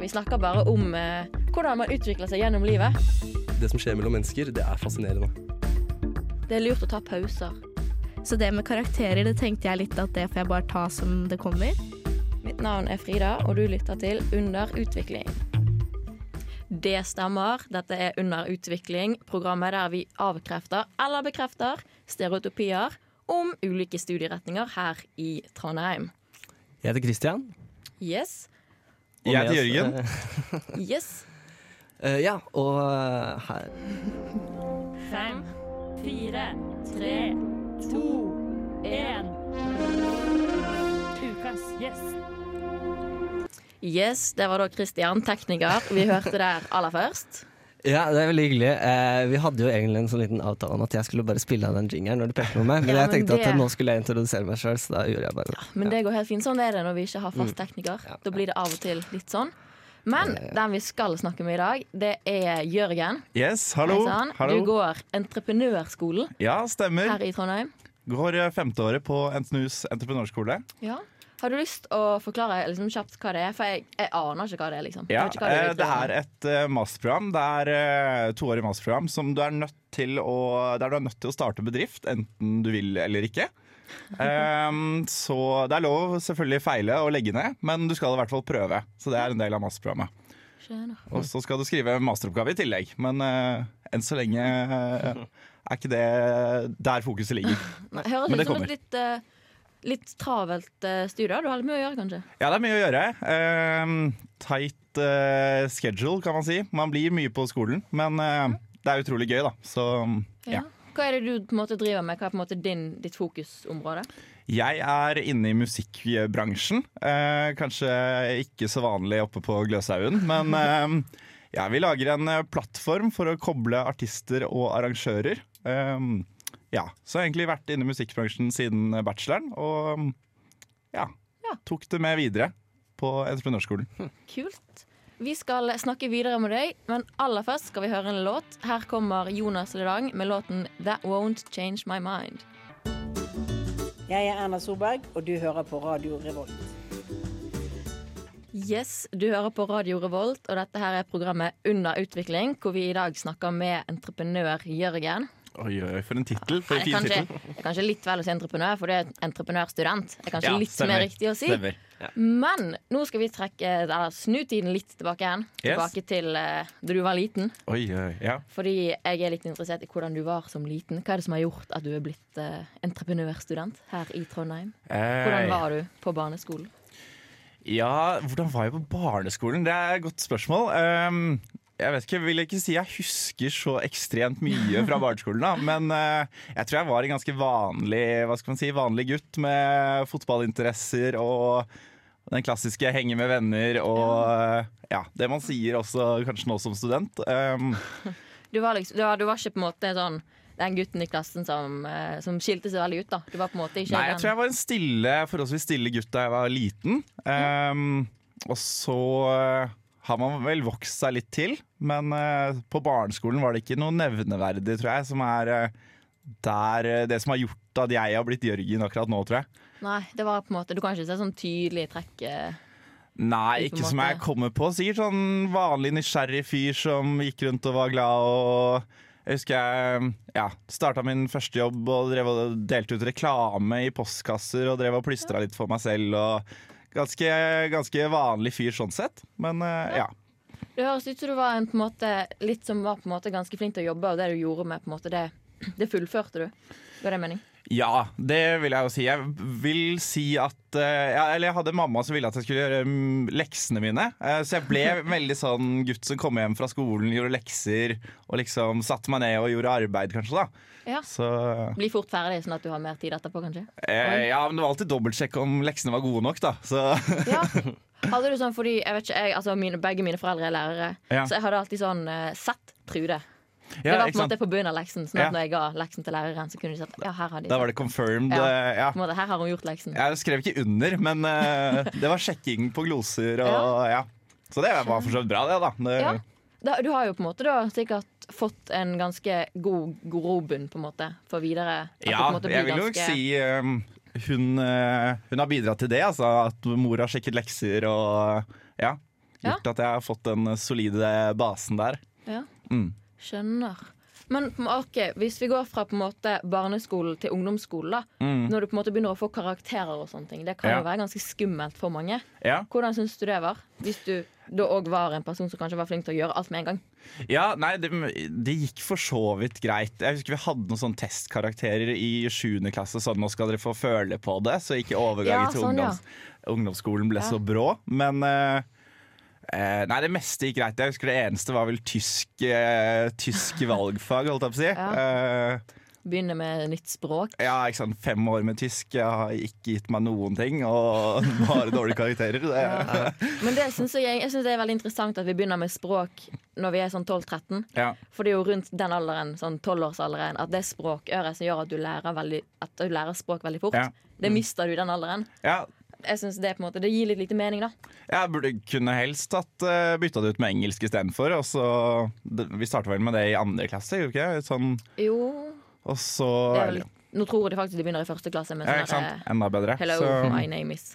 Vi snakker bare om eh, hvordan man utvikler seg gjennom livet. Det som skjer mellom mennesker, det er fascinerende. Det er lurt å ta pauser. Så det med karakterer, det tenkte jeg litt at det får jeg bare ta som det kommer. Mitt navn er Frida, og du lytter til Under utvikling. Det stemmer. Dette er Under utvikling, programmet der vi avkrefter eller bekrefter stereotypier om ulike studieretninger her i Trondheim. Jeg heter Christian. Yes. Og Jeg heter Jørgen. eh, Yes. eh, ja, og eh, her Fem, fire, tre, to, én. Ukas gjest. Yes, det var da Christian, tekniker, vi hørte der aller først. Ja, det er veldig hyggelig. Eh, vi hadde jo egentlig en sånn liten avtale om at jeg skulle bare spille av den jingeren når du pekte på meg, men Ja, jeg tenkte det- at nå skulle jeg introdusere meg sjøl, så da gjorde jeg bare det. Men det går helt fint. Sånn er det når vi ikke har fast Mm. Ja. Da blir det av og til litt sånn. Men Ja, ja, ja. den vi skal snakke med i dag, det er Jørgen. Yes, hallo. Hallo. Du går entreprenørskolen Ja, stemmer. her i Trondheim. Går eh, femteåret på NTNUs entreprenørskole. Ja. Har du lyst å forklare liksom, kjapt hva det er? For jeg, jeg aner ikke hva det er. liksom Ja, ikke hva eh, vil det er et uh, masterprogram. Det er uh, toårig masterprogram som du er nødt til å Der du er nødt til å starte bedrift, enten du vil eller ikke. Um, så det er lov selvfølgelig feile og legge ned, men du skal i hvert fall prøve. Så det er en del av masterprogrammet. Og så skal du skrive masteroppgave i tillegg, men uh, enn så lenge eh, er ikke det der fokuset ligger. Nei, Høres Men ut det som kommer. et litt, eh, litt travelt uh, studie. Du har litt mye å gjøre, kanskje? Ja, det er mye å gjøre. Ehm, tight eh, schedule, kan man si. Man blir mye på skolen, men eh, det er utrolig gøy, da. Så ja. Hva er det du på en måte driver med? Hva er på en måte din, ditt fokusområde? Jeg er inne i musikkbransjen. Eh, kanskje ikke så vanlig oppe på Gløshaugen, men eh, ja, vi lager en eh, plattform for å koble artister og arrangører. Eh, ja, Så jeg har egentlig vært inne i musikkbransjen siden bacheloren, og ja, Ja. tok det med videre på entreprenørskolen. Kult. Vi skal snakke videre med deg, men aller først skal vi høre en låt. Her kommer Jonas Ledang med låten 'That Won't Change My Mind'. Jeg er Erna Solberg, og du hører på Radio Revolt. Yes, du hører på Radio Revolt, og dette her er programmet Under utvikling, hvor vi i dag snakker med entreprenør Jørgen. Oi, oi, for en tittel. For en det, fin tittel. det er kanskje litt vel å si entreprenør, for du er entreprenørstudent. Det er kanskje Ja, litt stemmer. mer riktig å si. Ja. Men nå skal vi trekke, eller snu tiden litt tilbake igjen. Yes. Tilbake til uh, da du var liten. Oi, oi, ja. Fordi jeg er litt interessert i hvordan du var som liten. Hva er det som har gjort at du er blitt uh, entreprenørstudent her i Trondheim? Hvordan Eh, var du på barneskolen? Ja, hvordan var jeg på barneskolen? Det er et godt spørsmål. Ehm, jeg vet ikke, jeg vil ikke si jeg husker så ekstremt mye fra barneskolen, da. Men eh, jeg tror jeg var en ganske vanlig hva skal man si, vanlig gutt med fotballinteresser og den klassiske henge med venner og ja, det man sier også kanskje nå som student. Um, Du var, liksom, du, var, du var ikke på en måte sånn den gutten i klassen som, eh, som skilte seg veldig ut. da Du var på en måte ikke Nei, jeg tror jeg var en stille, forholdsvis stille gutt da jeg var liten. Ehm, og så eh, har man vel vokst seg litt til. Men eh, på barneskolen var det ikke noe nevneverdig, tror jeg, som er eh, der, eh, det som har gjort at jeg har blitt Jørgen akkurat nå, tror jeg. Nei, det var på en måte Du kan ikke se sånn tydelig trekk. Nei, ikke som jeg kommer på. Sikkert sånn vanlig nysgjerrig fyr som gikk rundt og var glad og jeg husker jeg ja, starta min første jobb og og delte ut reklame i postkasser og drev og plystra litt for meg selv. Og ganske, ganske vanlig fyr sånn sett. Men eh, ja. Det høres ut som du var en, på en måte, litt som var på måte ganske flink til å jobbe, og det du gjorde med på en måte det, det fullførte du. Hva er det mening? Ja, det vil jeg jo si. Jeg vil si at uh, ja, Eller jeg hadde mamma som ville at jeg skulle gjøre um, leksene mine. Uh, så jeg ble veldig sånn gutt som kom hjem fra skolen, gjorde lekser og liksom satte meg ned og gjorde arbeid, kanskje. da Ja. Så Bli fort ferdig, sånn at du har mer tid etterpå, kanskje? Uh, Ja, men det var alltid dobbeltsjekk om leksene var gode nok, da. Så Ja. Hadde du sånn fordi jeg vet ikke, jeg, altså mine, Begge mine foreldre er lærere, Ja. så jeg hadde alltid sånn sett Trude. Det var på en måte på bunnen av leksen. Sånn at Ja. når jeg ga leksen til læreren, så kunne de sagt ja, her har de Da var det confirmed. Ja. eh, Ja. Måte, her har hun gjort leksen. Jeg skrev ikke under, men uh, det var sjekking på gloser og ja. Så det var for så vidt bra, det, da. Det, Ja. Da, du har jo på en måte da sikkert fått en ganske god grobunn på en måte for videre. Ja, jeg vil jo ganske- si um, hun, uh, hun har bidratt til det. Altså, at mor har sjekket lekser og ja. gjort at jeg har fått den solide basen der. Ja. Mm. Skjønner. Men ok, hvis vi går fra på en måte barneskolen til ungdomsskolen, da. Når du på en måte begynner å få karakterer og sånne ting. Det kan Mm. Ja. jo være ganske skummelt for mange. Ja. Hvordan syns du det var? Hvis du da òg var en person som kanskje var flink til å gjøre alt med en gang. Ja, nei, det, det gikk for så vidt greit. Jeg husker vi hadde noen sånne testkarakterer i 7. klasse. Sånn, nå skal dere få føle på det, så ikke overgangen Ja, til sånn, ungdoms, ungdomsskolen ble så brå. Men eh, eh, Nei, det meste gikk greit. Jeg husker det eneste var vel tysk, eh, tysk valgfag, holdt jeg på å si. Ja. Eh, Begynne med nytt språk. ja, ikke sant. Fem år med tysk jeg har ikke gitt meg noen ting, og bare dårlige karakterer. Det, Men det synes jeg, jeg synes det er veldig interessant at vi begynner med språk når vi er sånn 12-13. ja. For det er jo rundt den alderen, sånn 12-årsalderen, at det er språkøret som gjør at du lærer, veldig, at du lærer språk veldig fort. Ja. Det mister du i den alderen. ja. Jeg synes det, på en måte, det gir litt lite mening, da. Jeg burde kunne helst hatt uh, bytta det ut med engelsk istedenfor. Vi starta vel med det i andre klasse, gjorde vi ikke? Sånn, Jo, og så vel Nå tror jeg de faktisk de begynner i første klasse med Ja, sånn ikke sant? derre, Enda bedre. Hello, Så, my name is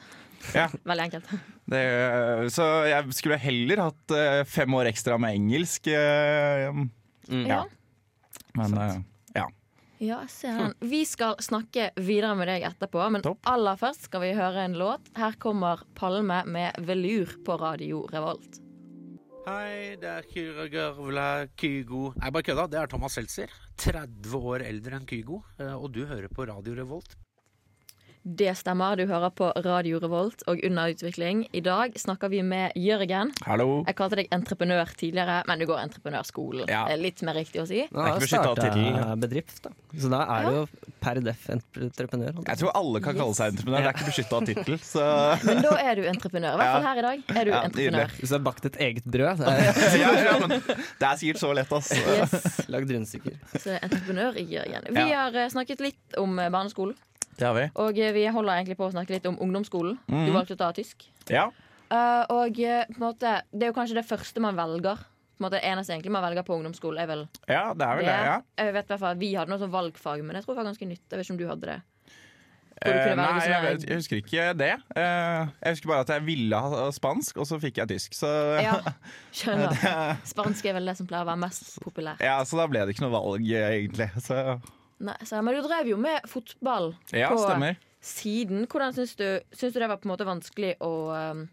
Ja. Veldig enkelt. det, så jeg skulle heller hatt uh, fem år ekstra med engelsk. eh, Mm. Ja. men eh, ja. Jeg ser den. Vi skal snakke videre med deg etterpå, men Topp. aller først skal vi høre en låt. Her kommer Palme med 'Velur' på Radio Revolt. Hei, det er Kyra Gørvla Kygo Nei, bare kødda. Det er Thomas Seltzer. 30 år eldre enn Kygo. eh, Og du hører på Radio Revolt. Det stemmer, du hører på Radio Revolt og Under utvikling. I dag snakker vi med Jørgen. Hallo. Jeg kalte deg entreprenør tidligere, men du går entreprenørskolen. Ja. Det er litt mer riktig å si. Nå jeg starta bedrift, da. Så da er du jo per def entreprenør. Jeg tror alle kan kalle seg entreprenør. Det er ikke beskytta av tittel. Men da er du entreprenør. I hvert fall her i dag er du Ja, entreprenør. Hvis du har bakt et eget brød, så er ja, ja, men det er sikkert så lett, ass. Yes. det lagd rundstykker. Så entreprenør Jørgen. Vi Ja. har eh, snakket litt om eh, barneskolen, Det har vi. og eh, vi holder egentlig på å snakke litt om ungdomsskolen. Du Mhm. valgte å ta tysk. Ja. Uh, og eh, på en måte, det er jo kanskje det første man velger. På en måte, det eneste egentlig man velger på ungdomsskolen, er vel ja, det er vel det. ja. Jeg vet hvert Vi hadde noe sånn valgfag, men jeg tror det var ganske nytt. Jeg vet ikke om du hadde det. Eh, nei, jeg, vet, jeg husker ikke det. Eh, jeg husker bare at jeg ville ha spansk, og så fikk jeg tysk. Så Ja, skjønner. Spansk er vel det som pleier å være mest populært. Ja, så da ble det ikke noe valg, egentlig. Så Nei, men du drev jo med fotball ja, på stemmer. siden. Hvordan syns du, syns du det var på en måte vanskelig å um,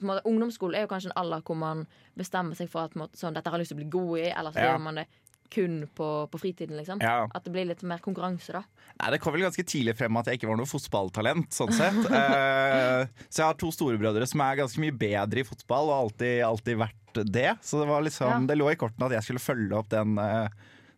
måte, Ungdomsskolen er jo kanskje en alder hvor man bestemmer seg for at måte, sånn, dette har jeg lyst til å bli god i, eller så Ja. gjør man det kun på, på fritiden. liksom Ja. At det blir litt mer konkurranse, da. Nei, Det kom vel ganske tidlig frem at jeg ikke var noe fotballtalent. sånn sett Eh, Så jeg har to storebrødre som er ganske mye bedre i fotball, og alltid, alltid vært det. Så det, var liksom, Ja. det lå i kortene at jeg skulle følge opp den, eh,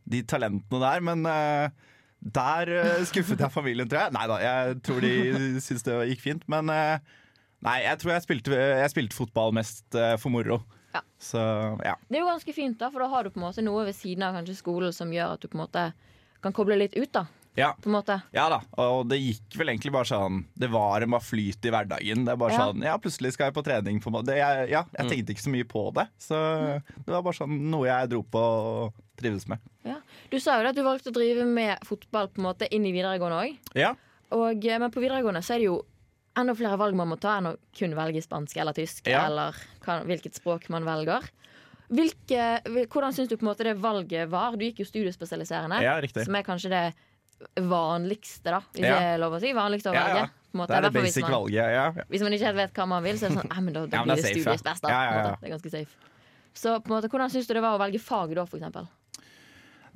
de talentene der. Men uh, der uh, skuffet jeg familien, tror jeg. Nei da, jeg tror de syntes det gikk fint. Men eh, nei, jeg tror jeg spilte, jeg spilte fotball mest for moro. Ja. Så ja. Det er jo ganske fint, da, for da har du på en måte noe ved siden av kanskje skolen som gjør at du på en måte kan koble litt ut. da ja. På en måte Ja da, og det gikk vel egentlig bare sånn Det var en bare flyt i hverdagen. Det er bare Ja. sånn, ja, plutselig skal jeg på trening. På det, jeg, ja, jeg tenkte ikke så mye på det. Så det var bare sånn noe jeg dro på og trivdes med. ja. Du sa jo at du valgte å drive med fotball på en måte inn i videregående òg. Ja, Men på videregående så er det jo enda flere valg man må ta enn å kun velge spansk eller tysk, Ja. eller hva, hvilket språk man velger. Hvilke, hvordan syns du på en måte det valget var? Du gikk jo studiespesialiserende, ja som er kanskje det vanligste, da, hvis Ja. det er lov å si. Vanligste å velge. ja. på måte. Det er det basic man- valget. Ja, ja. Hvis man ikke helt vet hva man vil, så er det sånn, men da, da Ja, blir det det safe, ja. best. Da. Ja, ja, på en ja. måte. Det er ganske safe. Så på en måte, hvordan syns du det var å velge fag da, for eksempel?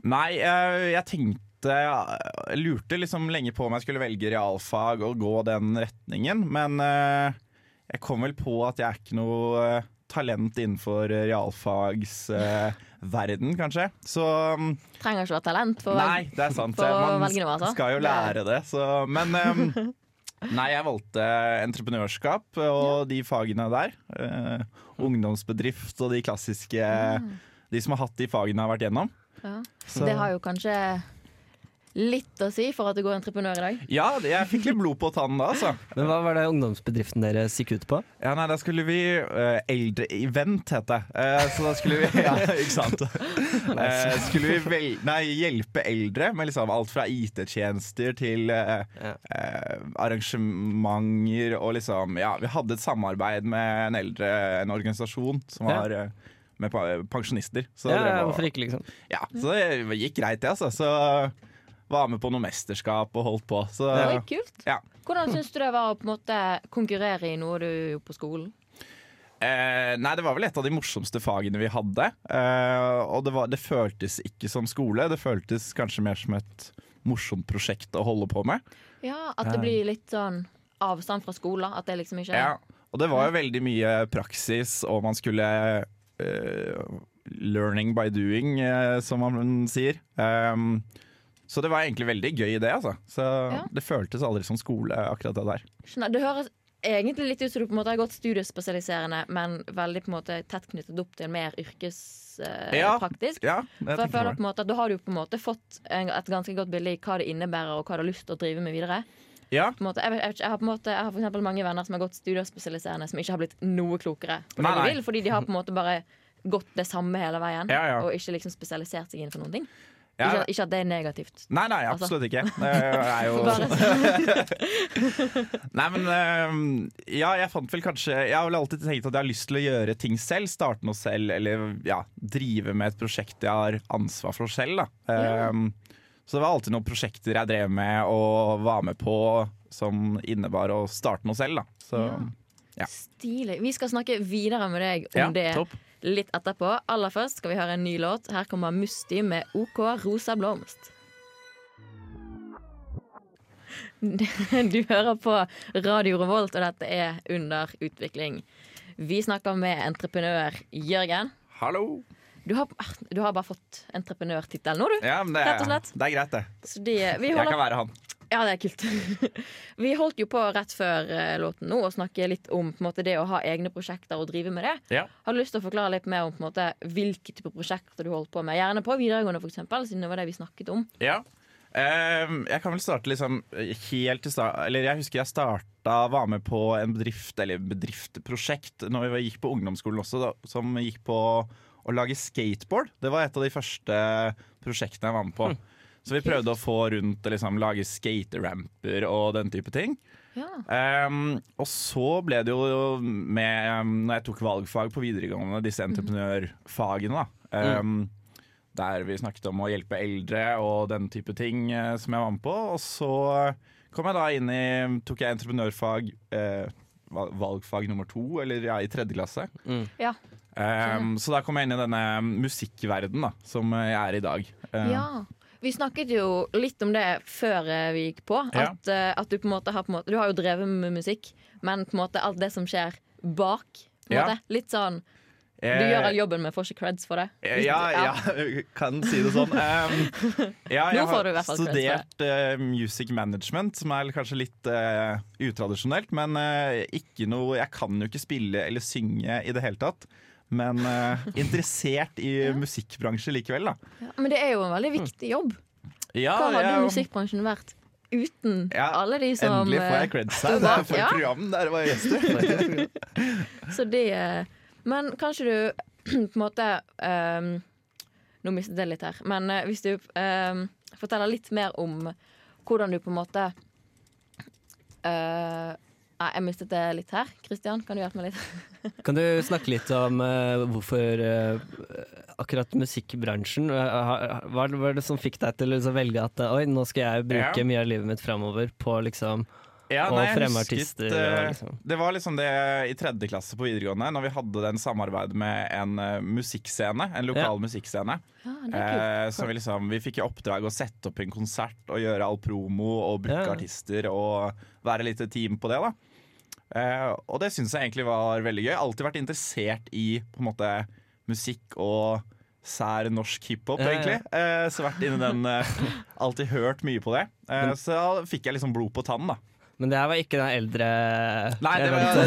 Nei, eh, jeg tenkte Jeg lurte liksom lenge på om jeg skulle velge realfag og gå den retningen, men eh, jeg kom vel på at jeg er ikke noe eh, talent innenfor realfagsverden, kanskje. Så mm, Trenger ikke å ha talent for Nei, det er sant. Man velge noe, altså. skal jo lære det. Så, men um, Nei, jeg valgte entreprenørskap og de fagene der. Uh, ungdomsbedrift og de klassiske De som har hatt de fagene jeg har vært gjennom. Ja. Så- Det har jo kanskje litt å si for at du går entreprenør i dag. Ja, jeg fikk litt blod på tannen da, altså. Men hva var det ungdomsbedriften deres gikk ut på? Ja, nei, da skulle vi uh, Eldre-event, het det. Uh, så da skulle vi Ja, ikke sant. Uh, skulle vi vel, nei, hjelpe eldre med liksom alt fra IT-tjenester til uh, eh, arrangementer og liksom Ja, vi hadde et samarbeid med en eldre en organisasjon som var eh, med pensjonister. Så, Ja, ja, hvorfor ikke, liksom? ja, så det gikk greit, det, altså. Så var med på noe mesterskap og holdt på. Så Oi, kult. ja. Hvordan syns du det var å på en måte konkurrere i noe du gjorde på skolen? Eh, nei, det var vel et av de morsomste fagene vi hadde. Eh, og det, var, det føltes ikke som skole, det føltes kanskje mer som et morsomt prosjekt å holde på med. Ja, At det blir litt sånn avstand fra skolen? At det liksom ikke er Ja. Og det var jo veldig mye praksis, og man skulle eh, Learning by doing, eh, som man sier. Um, så det var egentlig veldig gøy, det. altså Så Ja. Det føltes aldri som skole, akkurat det der. Skjønner. Det høres egentlig litt ut som du på en måte har gått studiespesialiserende, men veldig på en måte tett knyttet opp til mer yrkespraktisk. Ja, praktisk. Ja, For jeg føler på en måte at Da har du på en måte fått en, et ganske godt bilde i hva det innebærer, og hva du har lyst til å drive med videre. Ja. En jeg, jeg, jeg har på en måte Jeg har for eksempel mange venner som har gått studiespesialiserende, som ikke har blitt noe klokere Nei, nei. de vil, fordi de har på en måte bare gått det samme hele veien, Ja, ja. og ikke liksom spesialisert seg inn for noen ting. Ja. Ikke, ikke at det er negativt. Nei, nei, Altså. absolutt ikke. Det er jo Nei, men Ja, jeg fant vel kanskje Jeg har vel alltid tenkt at jeg har lyst til å gjøre ting selv. Starte noe selv, eller ja, drive med et prosjekt jeg har ansvar for selv. Da. Ja. Ehm, så det var alltid noen prosjekter jeg drev med og var med på som innebar å starte noe selv. Da. Så Ja. Stilig. Vi skal snakke videre med deg om ja, det topp. litt etterpå. Aller først skal vi høre en ny låt. Her kommer Musti med OK Rosa Blomst. Du hører på Radio Revolt, og dette er Under utvikling. Vi snakker med entreprenør Jørgen. Hallo! Du har, du har bare fått entreprenørtittel nå, du. Ja, men det, det er greit, det. De, vi Jeg kan være han. Ja, det er kult. Vi holdt jo på rett før eh, låten nå å snakke litt om på måte, det å ha egne prosjekter og drive med det. Ja. Har du lyst til å forklare litt mer om måte, hvilke type prosjekter du holdt på med? Gjerne på videregående, for eksempel, siden det var det vi snakket om. Ja. Ehm, jeg kan vel starte liksom helt til start Eller jeg husker jeg starta Var med på en bedrift Eller bedriftprosjekt Når vi gikk på ungdomsskolen også da, Som gikk på å lage skateboard Det var et av de første prosjektene jeg var med på Så vi prøvde å få rundt og liksom, Lage skateramper og den type ting Ja. Um, og så ble det jo med Når jeg tok valgfag på videregående, disse entreprenørfagene, da. ehm, der vi snakket om å hjelpe eldre og den type ting uh, som jeg var med på. Og så kom jeg da inn i Tok jeg entreprenørfag, uh, valgfag nummer to, eller ja, i tredje klasse. Ja. Ehm, så da kom jeg inn i denne musikkverden da, som jeg er i dag. Uh, ja. Vi snakket jo litt om det før eh, vi gikk på. At, ja. at du på en måte har på en måte, Du har jo drevet med musikk, men på en måte alt det som skjer bak på Ja. Litt sånn Du eh, gjør all jobben, men får ikke creds for det. Eh, Ja, ja, kan si det sånn. Um, ja, jeg har studert eh, music management, som er kanskje litt uh, utradisjonelt. Men uh, ikke noe Jeg kan jo ikke spille eller synge i det hele tatt. Men uh, interessert i musikkbransje likevel, da. Ja, men det er jo en veldig viktig jobb. Ja, Hva hadde musikkbransjen vært uten Ja, alle de som Endelig får jeg eh, creds her. Det er for Ja. program der var gjester. Så det eh, Men kanskje du på en måte um, Nå mistet jeg litt her. Men uh, hvis du um, forteller litt mer om hvordan du på en måte eh, Nei, jeg mistet det litt her. Kristian, kan du hjelpe meg litt? Kan du snakke litt om uh, hvorfor uh, akkurat musikkbransjen uh, Hva var det som fikk deg til å liksom velge at oi, nå skal jeg bruke Ja. mye av livet mitt framover på liksom Ja, nei, jeg fremme husket, artister, og liksom. Det var liksom det i tredje klasse på videregående, når vi hadde den samarbeid med en musikkscene. En lokal Ja. musikkscene. Ja, er. Eh, så vi, liksom, vi fikk i oppdrag å sette opp en konsert og gjøre all promo og booke Ja. artister og være litt team på det. da eh, Og det syns jeg egentlig var veldig gøy. Alltid vært interessert i på en måte musikk og sær norsk hiphop, Ja, ja. egentlig. Eh, så vært inni den eh, Alltid hørt mye på det. Eh, så da fikk jeg liksom blod på tannen, da. Men det her var ikke den eldre Nei, det var,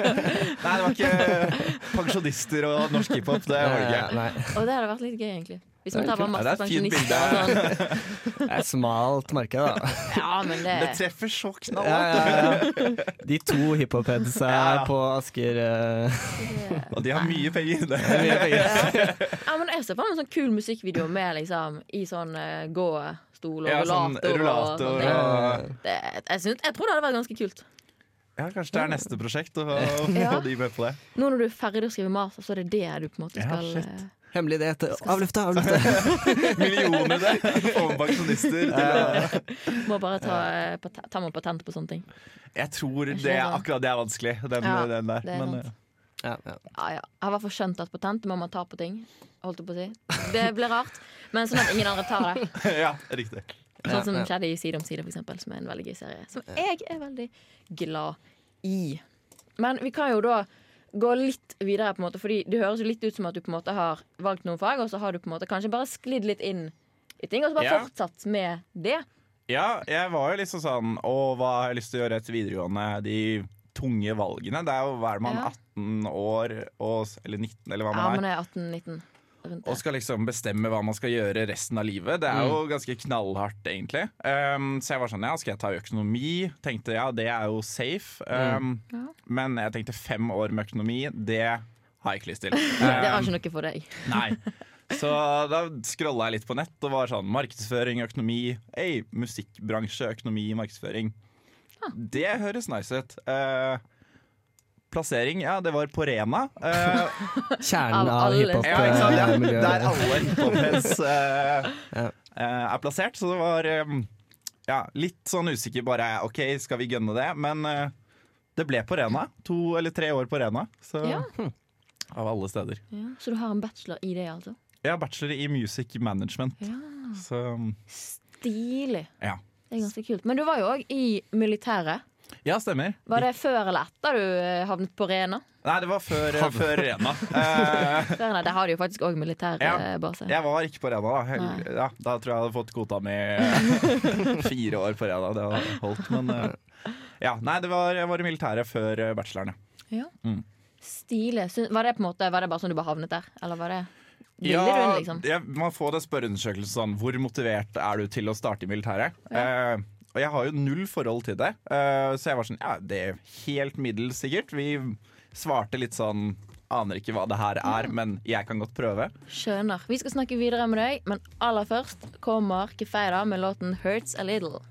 nei, det var ikke pensjonister og norsk hiphop. Det var det ikke. Nei, Og det hadde vært litt gøy, egentlig. Hvis man er tar bare masse er pensjonister og sånn. det er et smalt marked, da. Ja, men det, Det treffer så Ja, knallhardt. ja, ja. De to hiphop-headsa Ja, ja. på Asker uh... Og de har mye penger. Det. mye penger. Ja, men Jeg ser for meg en sånn kul musikkvideo med liksom i sånn uh, rullestol og Ja, sånn rullator. og, og, og det, jeg, synes, jeg tror det hadde vært ganske kult. Ja, kanskje det er neste prosjekt å få de med på det. Nå når du er ferdig å skrive master, så er det det du på en måte skal shit. eh, Hemmelig det heter avlufta, avlufta. Millioner det! Få med pensjonister Må bare ta, eh, ta med patent på sånne ting. Jeg tror det, sant? akkurat det er vanskelig, den, Ja, den der. det er Men, sant. Ja, ja. Ja, ja. Jeg har i hvert fall skjønt at patent må man ta på ting. Holdt jeg på å si. Det blir rart, men sånn at ingen andre tar det. ja, riktig. Sånn som skjedde i Side om side, for eksempel, som er en veldig gøy serie. Som jeg er veldig glad i. Men vi kan jo da gå litt videre, på en måte Fordi det høres jo litt ut som at du på en måte har valgt noen fag, og så har du på en måte kanskje bare sklidd litt inn i ting, og så bare Ja. fortsatt med det. Ja, jeg var jo liksom sånn Å, hva har jeg lyst til å gjøre etter videregående? De tunge valgene. Det er jo hva er man Ja. 18 år og, eller 19, eller hva man Ja, man man er. er 18-19 Og skal liksom bestemme hva man skal gjøre resten av livet. Det er jo ganske knallhardt, egentlig. Um, så jeg var sånn, ja, skal jeg ta økonomi? Tenkte ja, det er jo safe. Um, Ja. Men jeg tenkte fem år med økonomi, det har jeg ikke lyst til. Det var Um, ikke noe for deg. Nei. Så da scrolla jeg litt på nett og var sånn markedsføring, økonomi. Ei, musikkbransje, økonomi, markedsføring. Det høres nice ut. Uh, plassering, ja, det var på Rena. Uh, Kjernen Av av ja, ikke sant? Ja, eh, miljøet. der alle hiphop-heads eh, Ja. eh, er plassert. Så det var um, ja, litt sånn usikker bare. OK, skal vi gønne det? Men eh, det ble på Rena. To eller tre år på Rena. Så, Ja. Av alle steder. Ja. Så du har en bachelor i det, altså? Jeg har bachelor i music management. Ja. Så Stilig. ja. Det er ganske kult. Men du var jo òg i militæret. Ja, stemmer. Var det før eller etter du eh, havnet på Rena? Nei, det var før, før Rena. Eh, Før, nei, Der har de jo faktisk òg militærbase. jeg var ikke på Rena da. Ja, da tror jeg jeg hadde fått kvota mi eh, fire år på Rena. Det hadde holdt, men eh, ja. Nei, det var, jeg var i militæret før eh, bacheloren. ja. Stilig. Var det på en måte Var det bare sånn du bare havnet der? Eller var det Ja, du liksom? ja, man får det spørreundersøkelsen sånn Hvor motivert er du til å starte i militæret? Eh, og jeg har jo null forhold til det, eh, så jeg var sånn Ja, det er helt middels sikkert. Vi svarte litt sånn Aner ikke hva det her er, men jeg kan godt prøve. Skjønner. Vi skal snakke videre med deg, men aller først kommer Kefeida med låten 'Hurts A Little'.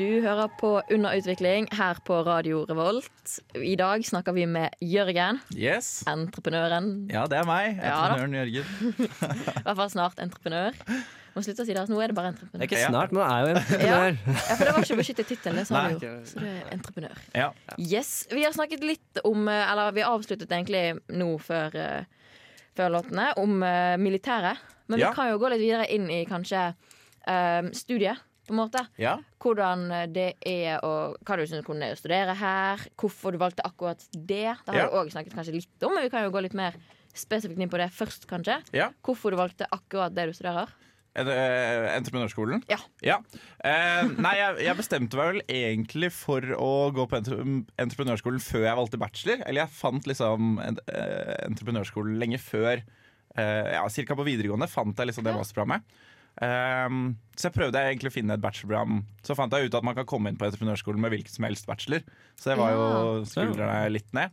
Du hører på Under utvikling her på Radio Revolt. I dag snakker vi med Jørgen, Yes. entreprenøren. Ja, det er meg. Ja. Entreprenøren Jørgen. I hvert fall snart entreprenør. Må slutte å si det, altså, nå er det bare entreprenør. Det er ikke snart, men det er jo entreprenør. ja, for det var ikke beskyttet tittel, det sa du jo. Så du er entreprenør. Ja. Yes, Vi har snakket litt om eh, Eller vi avsluttet egentlig nå før, eh, før låtene om eh, militæret. Men Ja. vi kan jo gå litt videre inn i kanskje um, studiet, på en måte. ja. Hvordan det er å Hva du syns kunne er studere her. Hvorfor du valgte akkurat det. Det har Ja. vi òg snakket kanskje litt om, men vi kan jo gå litt mer spesifikt inn på det først, kanskje. ja. Hvorfor du valgte akkurat det du studerer. Er det, eh, entreprenørskolen? Ja. Eh, nei, jeg, jeg bestemte meg vel egentlig for å gå på entre entreprenørskolen før jeg valgte bachelor. Eller jeg fant liksom en, eh, entreprenørskolen lenge før. Eh, ja, Cirka på videregående fant jeg liksom det masterprogrammet. Um, så jeg prøvde egentlig å finne et bachelorprogram. Så fant jeg ut at man kan komme inn på entreprenørskolen med hvilken som helst bachelor. Så det var jo skuldrene litt ned.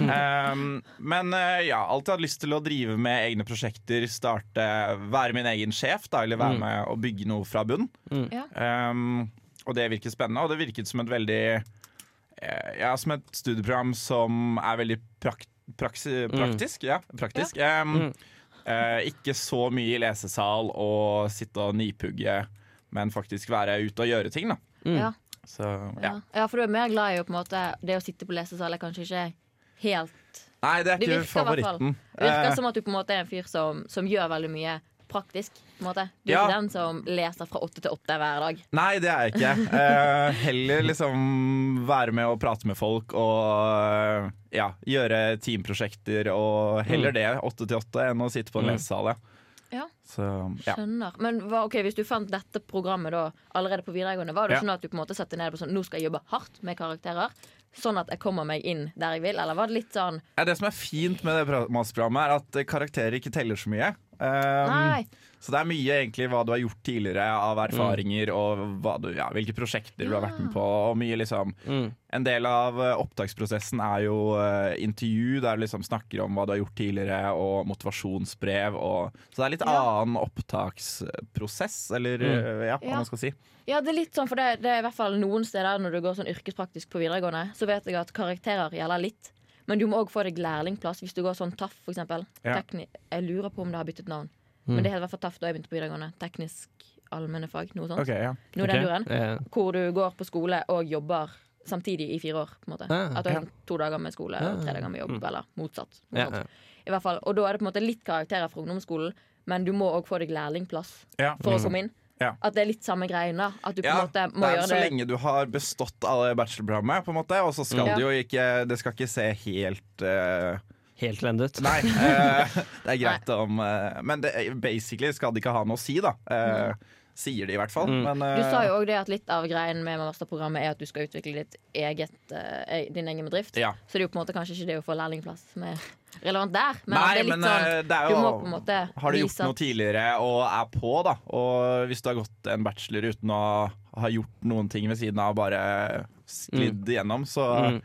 Um, men eh, ja, alltid hatt lyst til å drive med egne prosjekter, starte, være min egen sjef, da, eller være med og bygge noe fra bunn. Ja. Um, og det virket spennende, og det virket som et veldig eh, Ja, som et studieprogram som er veldig prak praksi praktisk. Ja, praktisk. Um, eh, ikke så mye i lesesal og sitte og nipugge, men faktisk være ute og gjøre ting, da. Ja. Så Ja. ja. ja, for du er mer glad i å på en måte Det å sitte på lesesal er kanskje ikke helt Nei, det er Det ikke virker hvert fall. favoritten. Det virker Eh, som at du på en måte er en fyr som, som gjør veldig mye praktisk. På måte. Du er Ja. ikke den som leser fra åtte til åtte hver dag. Nei, det er jeg ikke. Uh, heller liksom være med og prate med folk og ja, gjøre teamprosjekter og heller det, åtte til åtte, enn å sitte på en lesesal. Ja. Så ja. Skjønner. Men hva, okay, hvis du fant dette programmet da allerede på videregående, var det Ja. sånn at du på en måte satte ned på sånn Nå skal jeg jobbe hardt med karakterer, sånn at jeg kommer meg inn der jeg vil? Eller var det litt sånn Ja, Det som er fint med det masterprogrammet, er at karakterer ikke teller så mye. Um. Så det er mye egentlig hva du har gjort tidligere av erfaringer, og hva du, ja, hvilke prosjekter du har vært med på. Og mye liksom Mm. En del av eh, opptaksprosessen er jo uh, intervju, der du liksom snakker om hva du har gjort tidligere, og motivasjonsbrev. Og, så det er litt Ja. annen opptaksprosess, eller Mm. eh, ja, hva Ja. man skal si. Ja, det er litt sånn, for det, det er i hvert fall noen steder når du går sånn yrkespraktisk på videregående, så vet jeg at karakterer gjelder litt. Men du må òg få deg lærlingplass hvis du går sånn TAF, eksempel. Ja. Tekni jeg lurer på om det har byttet navn. Mm. Men det het i hvert fall TAF da jeg begynte på videregående. Teknisk allmennefag, noe sånt. Okay, ja. Noe okay. den duren. Ja. Hvor du går på skole og jobber samtidig i fire år. på en måte Ah, At du har ja. to dager med skole og tre Ah. dager med jobb, Mm. eller motsatt. Ja. I hvert fall. Og da er det på en måte litt karakterer fra ungdomsskolen, men du må òg få deg lærlingplass Ja. for å komme inn. Ja. At det er litt samme greiene. At du på en Ja, måte må det er gjøre så det lenge du har bestått alle bachelorprogrammet, på en måte, og så skal mm. det jo ikke Det skal ikke se helt uh, Helt lendet. Nei. Uh, det er greit om uh, Men det, basically skal det ikke ha noe å si, da. Eh, Sier de i hvert fall. Mm. Men, uh, Du sa jo òg det at litt av greien med masterprogrammet er at du skal utvikle ditt eget, uh, din egen bedrift. ja. Så det er jo på en måte kanskje ikke det å få lærlingplass som er relevant der. Men Nei, det er litt men sånn eh, det er Du må på en måte Har du gjort vise noe tidligere og er på, da, og hvis du har gått en bachelor uten å ha gjort noen ting ved siden av, bare sklidd igjennom, så Mm.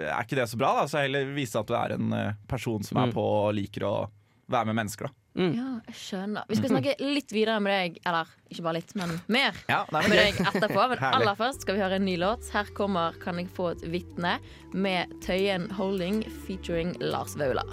er ikke det så bra. da Så heller vise at du er en eh, person som er Mm. på og liker å være med mennesker. da Ja, jeg skjønner. Vi skal snakke litt videre med deg, eller ikke bare litt, men mer Ja, nei, med deg etterpå. Men aller først skal vi høre en ny låt. Her kommer 'Kan jeg få et vitne' med Tøyen Holding featuring Lars Vaular.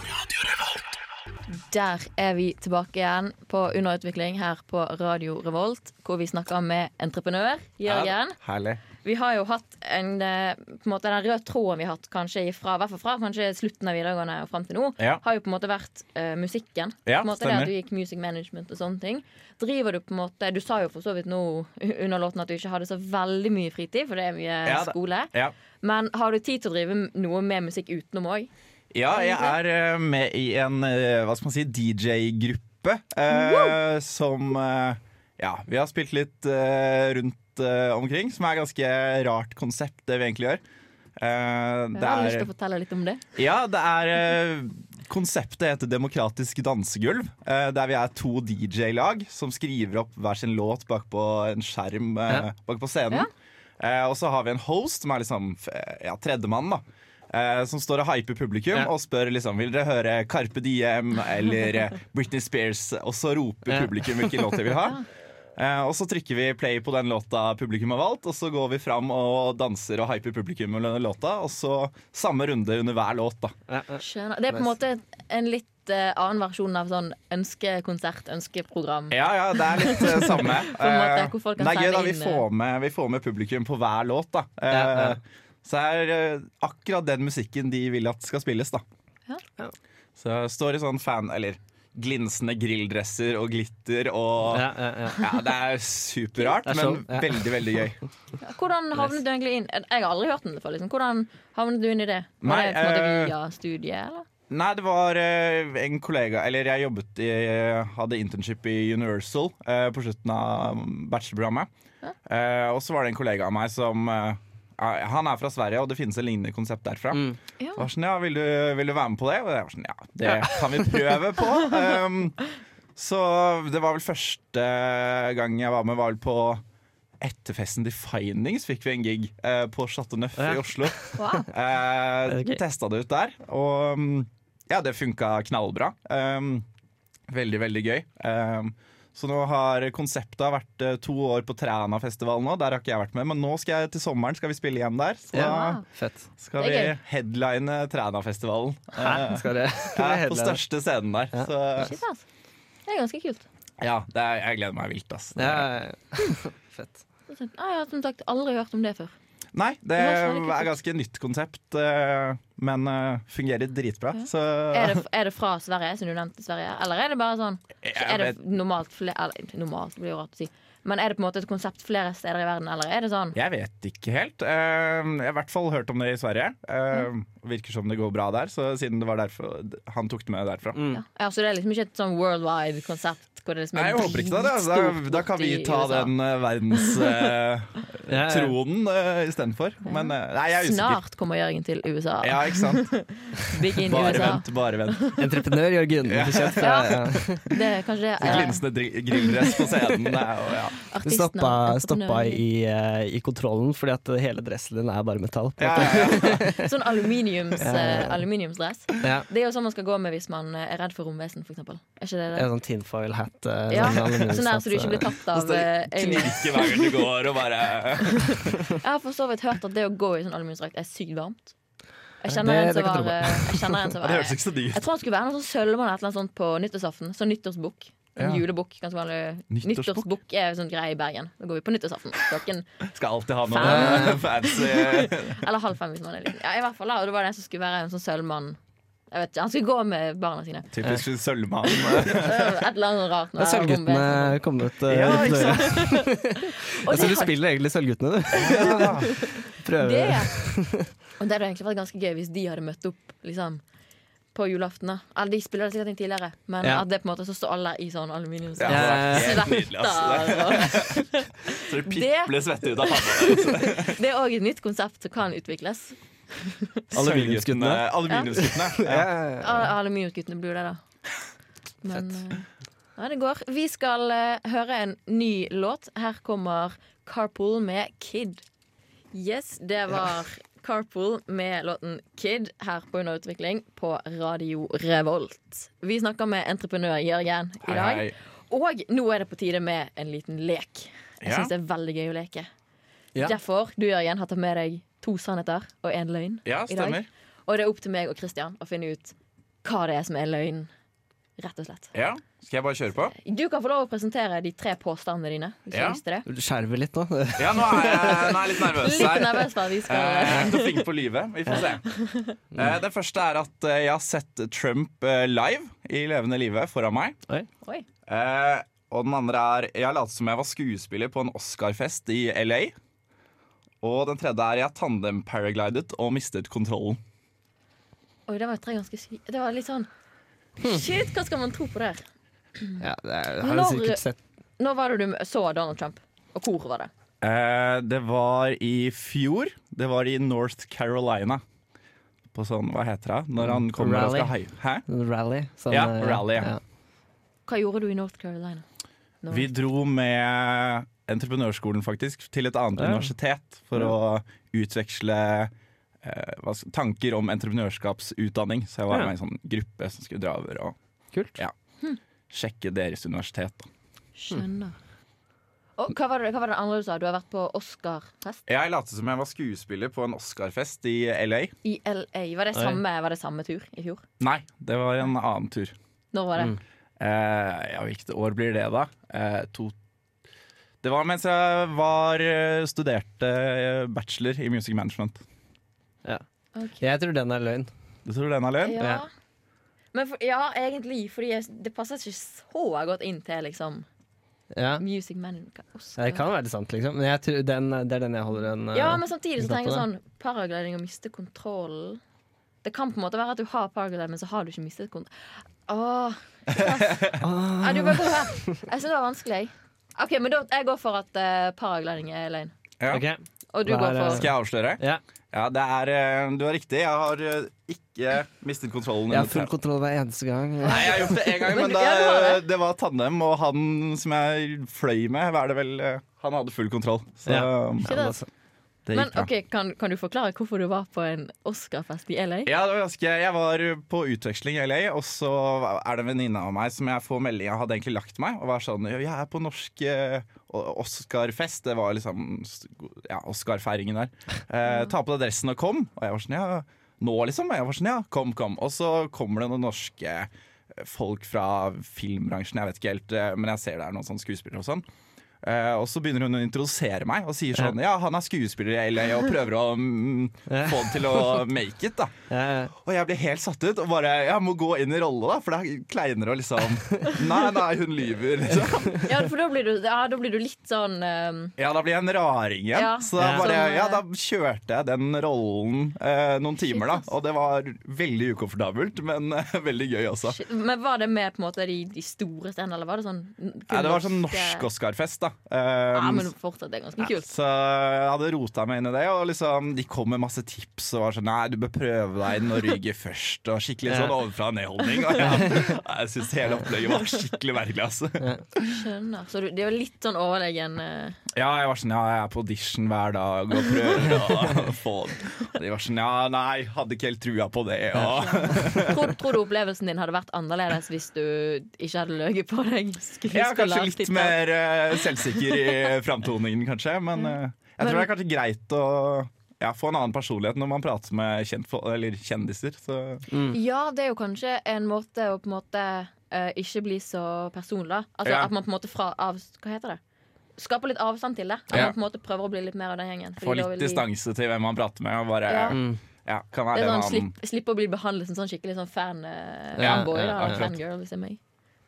Der er vi tilbake igjen på Underutvikling her på Radio Revolt, hvor vi snakker med entreprenør Jørgen. Herlig. Vi har jo hatt en, eh, på en måte den røde tråden vi har hatt kanskje fra, fra kanskje slutten av videregående og frem til nå, Ja. har jo på en måte vært uh, musikken. Ja, på en måte det at du gikk music management og sånne ting. Driver du på en måte Du sa jo for så vidt nå under låten at du ikke hadde så veldig mye fritid, for det er mye Ja, skole. Ja. Men har du tid til å drive noe med musikk utenom òg? Ja, jeg er eh, med i en hva skal man si, DJ-gruppe eh, som eh, Ja, vi har spilt litt eh, rundt eh, omkring, som er et ganske rart konsept, det vi egentlig gjør. Eh, Jeg det har lyst til å fortelle litt om det. ja, det er uh, Konseptet heter Demokratisk dansegulv, Uh, der vi er to DJ-lag som skriver opp hver sin låt bak på en skjerm Ja. bak på scenen. Ja. Eh, og så har vi en host, som er liksom ja, tredjemann, da. Eh, som står og hyper publikum Ja. og spør liksom Vil dere høre Carpe Diem eller Britney Spears. Og så roper Ja. publikum hvilken låt de vil ha. Eh, og så trykker vi play på den låta publikum har valgt, og så går vi fram og danser og hyper publikum under låta. Og så samme runde under hver låt, da. Skjønner. Det er på en måte en litt eh, annen versjon av sånn ønskekonsert, ønskeprogram. Ja, ja, det er litt uh, samme. Måte, hvor folk kan det er gøy da vi får, med, vi får med publikum på hver låt. da Eh, Ja, ja. Så er uh, akkurat den musikken de vil at skal spilles. da Ja. Ja. Så jeg står i sånn fan Eller glinsende grilldresser og glitter og Ja, ja, ja. Ja, det er superrart, er show, men ja. veldig, veldig gøy. Hvordan havnet du egentlig inn Jeg har aldri hørt om det før. Liksom. Hvordan havnet du inn i det? Var Nei, det på en måte eh, via studiet, eller? Nei, det var eh, en kollega Eller jeg jobbet i Hadde internship i Universal eh, på slutten av bachelorprogrammet. Eh, og så var det en kollega av meg som Han er fra Sverige, og det finnes et lignende konsept derfra. Mm. Ja. Var sånn, ja, vil du, vil du være med på det? Og jeg var sånn, ja, det kan vi prøve på. Um, så det var vel første gang jeg var med, var vel på etterfesten til Findings fikk vi en gig eh, på Chateau Neuf Ja. i Oslo. Wow. Eh, Ok. Testa det ut der, og um, ja, det funka knallbra. Um, veldig, veldig gøy. Um, så nå har konseptet vært eh, to år på Trænafestivalen nå. Der har ikke jeg vært med, men nå skal jeg til sommeren skal vi spille igjen der. Så Ja. Fett. skal vi headline Trænafestivalen. Hæ? Eh, Skal det ja, på største scenen der. Ja. Så Shit, ass. Det er ganske kult. ja, det er, jeg gleder meg vilt, ass. Ja. Fett. Ah, jeg har som sagt aldri hørt om det før. Nei, det er ganske nytt konsept, eh, men eh, fungerer dritbra. Ja. Så Er det, er det fra Sverige, siden du nevnte Sverige? Eller er det bare sånn Er det normalt normalt, blir det rart å si. Men er det på en måte et konsept flere steder i verden, eller er det sånn jeg vet ikke helt. Eh, jeg har i hvert fall hørt om det i Sverige. Uh, virker som det går bra der, så siden det var derfor han tok det med derfra. Mm. ja. ja, Så det er liksom ikke et sånn worldwide konsept, hvor det liksom Nei, jeg håper ikke det. Altså. Da, da kan vi ta den uh, verdenstronen Ja, ja. uh, istedenfor. Men uh, nei, jeg er usikker. Snart kommer Jørgen til USA. Ja, ikke sant? Big in Bare USA. vent, bare vent. Entreprenør Jørgen. Ja. Ja. Det er kanskje det eh, Glinsende dri- på scenen. Det og, ja. Du artisten stoppa, stoppa i, eh, i kontrollen fordi at hele dressen din er bare metall. på Ja, ja, ja. Sånn aluminiums, eh, aluminiumsdress. Ja. Det er jo sånn man skal gå med hvis man eh, er redd for romvesen, eksempel. Er ikke det det? Sånn tinfoil hat. Uh, Ja, sånn sånn der så du ikke blir tatt av knirker hver gang du går og bare Jeg har for så vidt hørt at det å gå i sånn aluminiumsdrakt er sykt varmt. Jeg kjenner en det som jeg var, jeg tror han skulle være noe sånn sølvmann eller annet sånt på nyttårsaften. Sånn nyttårsbukk. En Ja. julebukk. Ganske vanlig. Nyttårsbukk? Er sånn greie i Bergen. Da går vi på nyttårsaften. Klokken Skal alltid ha noe fancy Eller halv fem hvis man er liten. Ja, i hvert fall da, og det var den som skulle være en sånn sølvmann. Jeg vet ikke, Han skulle gå med barna sine. Typisk sølvmann. Et eller annet rart. Er Sølvguttene kommet uh, Ja, ikke sant Jeg Altså, du har- spiller egentlig Sølvguttene, du. Prøver. Det, og det hadde egentlig vært ganske gøy hvis de hadde møtt opp liksom, på julaften. da. Eller de spiller det sikkert inn tidligere, men Ja. at det på en måte så står alle i sånn aluminiums... Ja, Ja, det er helt nydelig. ass. Så det pipler svette ut av panna. Det er òg et nytt konsept som kan utvikles. Aluminiumsguttene. Aluminiumsguttene. Ja, Ja. ja, ja. Al- Aluminiumsguttene blir det, da. Men eh, ja, det går. Vi skal eh, høre en ny låt. Her kommer Carpool med Kid. Yes, det var Carpool med låten Kid her på Underutvikling på Radio Revolt. Vi snakker med entreprenør Jørgen i dag. Hei, hei. Og nå er det på tide med en liten lek. Jeg Ja. syns det er veldig gøy å leke. Ja. Derfor, du Jørgen, har tatt med deg to sannheter og én løgn. Ja, i dag. Og det er opp til meg og Christian å finne ut hva det er som er løgn. Rett og slett. Ja, Skal jeg bare kjøre på? Du kan få lov å presentere de tre påstandene dine. Hvis du Ja. har lyst til det. Du skjerver litt nå. Ja, nå er jeg, nå er jeg litt nervøs Litt nervøs for at vi Eh, skal Jeg er ikke så flink på livet. Vi får se. Eh, Det første er at eh, jeg har sett Trump eh, live i levende live foran meg. Oi. Oi. Og den andre er Jeg lot som jeg var skuespiller på en Oscar-fest i LA. Og den tredje er jeg tandem-paraglidet og mistet kontrollen. Oi, det var tre ganske sy... Det var litt sånn. Shit, hva skal man tro på der? Ja, det er, har jeg Når- sikkert sett. Når var det du så Donald Trump? Og hvor var det? Eh, Det var i fjor. Det var i North Carolina. På sånn, hva heter det? Når han kommer og skal. Hæ? Rally. sånn, Ja, eh, rally, ja. Hva gjorde du i North Carolina? North. Vi dro med entreprenørskolen faktisk til et annet Ja. universitet for å utveksle eh, hva tanker om entreprenørskapsutdanning. Så jeg var Ja. med i en sånn gruppe som skulle dra over og Kult. Ja. sjekke deres universitet. Da. Skjønner. Og hva var, det, hva var det andre du sa? Du har vært på Oscar-fest Jeg lot som jeg var skuespiller på en Oscar-fest i LA. i LA. Var det samme, var det samme tur i fjor? Nei, det var en annen tur. Når var det? Mm. Eh, ja, hvilket år blir det, da? Eh, to Det var mens jeg var eh, studerte eh, bachelor i music management. Ok. Jeg tror den er løgn. Du tror den er løgn? Ja. Ja. Men for, ja, egentlig, fordi jeg, det passer ikke så godt inn til liksom Ja. Music man Oscar. Det kan være sant, liksom. Men jeg tror den, det er den jeg holder en eh, Ja, men samtidig så tenker jeg sånn paragliding og miste kontrollen. Det kan på en måte være at du har paragliding, men så har du ikke mistet kontroll. Åh, ja, du bare går her. Jeg syns det var vanskelig. OK, men da, jeg går for at uh, paragliding er løgn. Ja. Okay. Og du Hver, går for Skal jeg avsløre? Ja. Ja, det er, eh, du har riktig. Jeg har eh, ikke mistet kontrollen. Jeg har full kontroll hver eneste gang. Nei, jeg har gjort det én gang, men da, har det. det var tandem, og han som jeg fløy med, hva er det vel eh, Han hadde full kontroll. Så Ja. Men gikk bra. ok, kan, kan du forklare hvorfor du var på en Oscar-fest i LA? Ja, det var ganske, Jeg var på utveksling i LA, og så er det en venninne av meg som jeg får melding av hadde egentlig lagt meg. Og var sånn Jeg er på norsk eh, Oscar-fest. Det var liksom ja, Oscar-feiringen der. Eh, ta på deg dressen og kom. Og jeg var sånn Ja, nå, liksom? Og jeg var sånn Ja, kom, kom. Og så kommer det noen norske folk fra filmbransjen, jeg vet ikke helt, eh, men jeg ser det er noen sånne skuespillere og sånn. Eh, og så begynner hun å introdusere meg og sier sånn Ja, han er skuespiller i LA og prøver å mm, få det til å make it, da. Ja, Og jeg blir helt satt ut og bare Jeg må gå inn i rolle, da, for det er kleinere å liksom Nei, nei, hun lyver. Liksom. Ja, for da blir du, ja, da blir du litt sånn um, Ja, da blir jeg en raring igjen. Ja. Så da, bare, eh, ja, da kjørte jeg den rollen uh, noen timer, da. Og det var veldig ukomfortabelt, men uh, veldig gøy også. shit. Men var det med på en måte de, de store scenene, eller var det sånn Nei, det var sånn norsk Oscar-fest, da. Eh, Ja, men fortsatt, det er ganske kult. Så jeg hadde rota meg inn i det, og liksom, de kom med masse tips. Og var sånn Nei, du bør prøve deg i Norge først. Og skikkelig sånn ovenfra og ned-holdning. Og jeg, syns hele opplegget var skikkelig merkelig. Altså. Skjønner. Så du, det er litt sånn overlegen eh, Ja, jeg var sånn Ja, jeg er på audition hver dag og prøver å få. Og de var sånn Ja, nei, hadde ikke helt trua på det. Og, tror, tror du opplevelsen din hadde vært annerledes hvis du ikke hadde løyet på deg? jeg er kanskje litt mer eh, selvsikker i framtoningen, kanskje. Men eh, jeg tror det er kanskje greit å ja, få en annen personlighet når man prater med kjendiser. Så Ja, det er jo kanskje en måte å på en måte uh, ikke bli så personlig. Altså Ja. At man på en måte fra av, Hva heter det? Skaper litt avstand til det. At Ja. man på en måte prøver å bli litt mer av den gjengen. Få litt de- distanse til hvem man prater med. Og bare, Ja. Mm. ja, Det er sånn, annen slipp, å bli behandlet som sånn skikkelig sånn fan, uh, Ja, fanboy. ja, da, fangirl, hvis det er meg.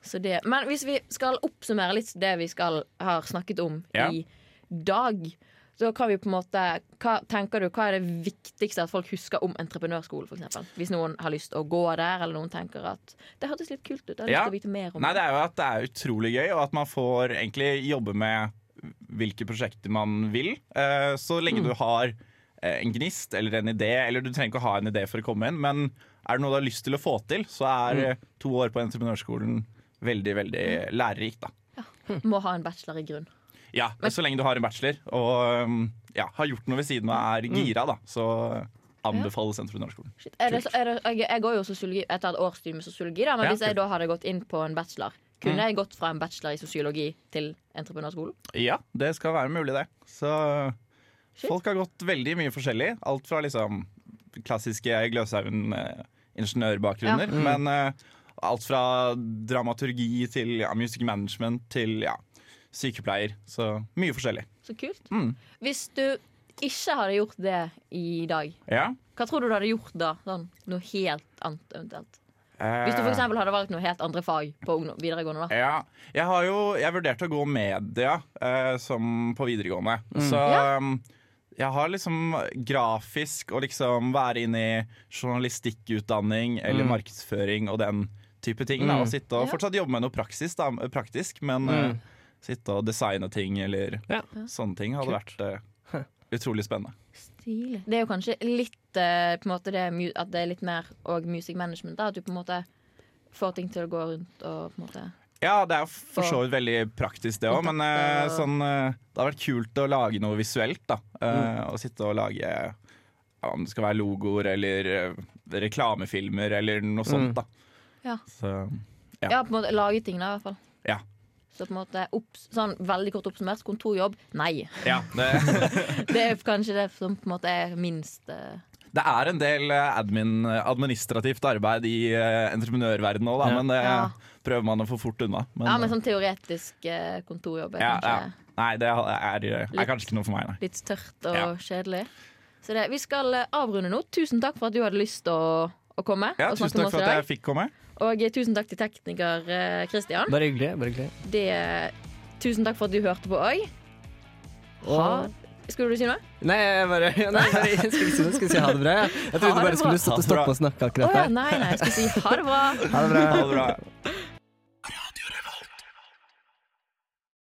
Så det. Men hvis vi skal oppsummere litt det vi skal, har snakket om Ja. i dag, så kan vi på en måte hva, tenker du, hva er det viktigste at folk husker om entreprenørskolen, f.eks.? Hvis noen har lyst til å gå der, eller noen tenker at det hørtes litt kult ut. Jeg har Ja. lyst til å vite mer om Nei, det er jo at det er utrolig gøy, og at man får egentlig jobbe med hvilke prosjekter man vil. Eh, Så lenge du har eh, en gnist eller en idé, eller du trenger ikke å ha en idé for å komme inn, men er det noe du har lyst til å få til, så er mm. to år på entreprenørskolen veldig, veldig lærerikt, da. Må ha en bachelor i grunn. Ja, så lenge du har en bachelor og um, ja, har gjort noe ved siden av er gira, da, så anbefaler Sentrum det, jeg, jeg går jo sosiologi Jeg tar et årsstudie med sosiologi, da, men Ja, hvis jeg da hadde gått inn på en bachelor, kunne Mm. jeg gått fra en bachelor i sosiologi til entreprenørskolen? Ja, det skal være mulig, det. Så Shit. folk har gått veldig mye forskjellig. Alt fra liksom klassiske Gløshaugen eh, Ja. men eh, alt fra dramaturgi til ja, music management til ja, sykepleier. Så mye forskjellig. Så kult. Mm. Hvis du ikke hadde gjort det i dag, Ja. hva tror du du hadde gjort da? Sånn, noe helt annet eventuelt. Eh, Hvis du for hadde valgt noe helt andre fag på videregående. da Ja, jeg har jo Jeg vurderte å gå media eh, som på videregående. Så Ja. um, jeg har liksom grafisk å liksom være inne i journalistikkutdanning eller Mm. markedsføring og den type ting. Da, Mm. og sitte og fortsatt jobbe med noe praksis, da, praktisk, men Mm. uh, sitte og designe ting eller Ja. sånne ting hadde vært uh, utrolig spennende. Stil. Det er jo kanskje litt uh, på en måte det, at det er litt mer og music management. Da, at du på en måte får ting til å gå rundt og på en måte Ja, det er for så vidt veldig praktisk, det òg. Men uh, sånn, uh, det har vært kult å lage noe visuelt. da uh, Mm. Å sitte og lage ja, om det skal være logoer eller eh, reklamefilmer eller noe sånt. Mm. da Ja. Så Ja. Ja, på en måte lage ting, da, i hvert fall. Ja. Så på en måte opps, sånn veldig kort oppsummert, kontorjobb nei. ja det, Det er kanskje det som på en måte er minst uh... det er en del eh, admin, administrativt arbeid i uh, entreprenørverdenen òg, Ja. men det Ja. prøver man å få fort unna. Men, Ja, men sånn teoretisk uh, kontorjobb er ja, kanskje ja. Nei, det er, er, er kanskje ikke noe for meg, nei. litt tørt og Ja. kjedelig. Så det, vi skal avrunde nå. Tusen takk for at du hadde lyst til å, å komme Ja, og tusen takk for at jeg fikk komme. Og eh, tusen takk til tekniker Kristian. Bare hyggelig. bare hyggelig Det, tusen takk for at du hørte på òg. Skulle du si noe? Nei, jeg bare, nei, bare jeg skulle, si, skulle si ha det bra. Jeg, jeg trodde du bare skulle stoppe, og snakke akkurat der. Oh, ja, nei, nei, jeg skulle si ha det bra. Ha det bra. Ha det bra.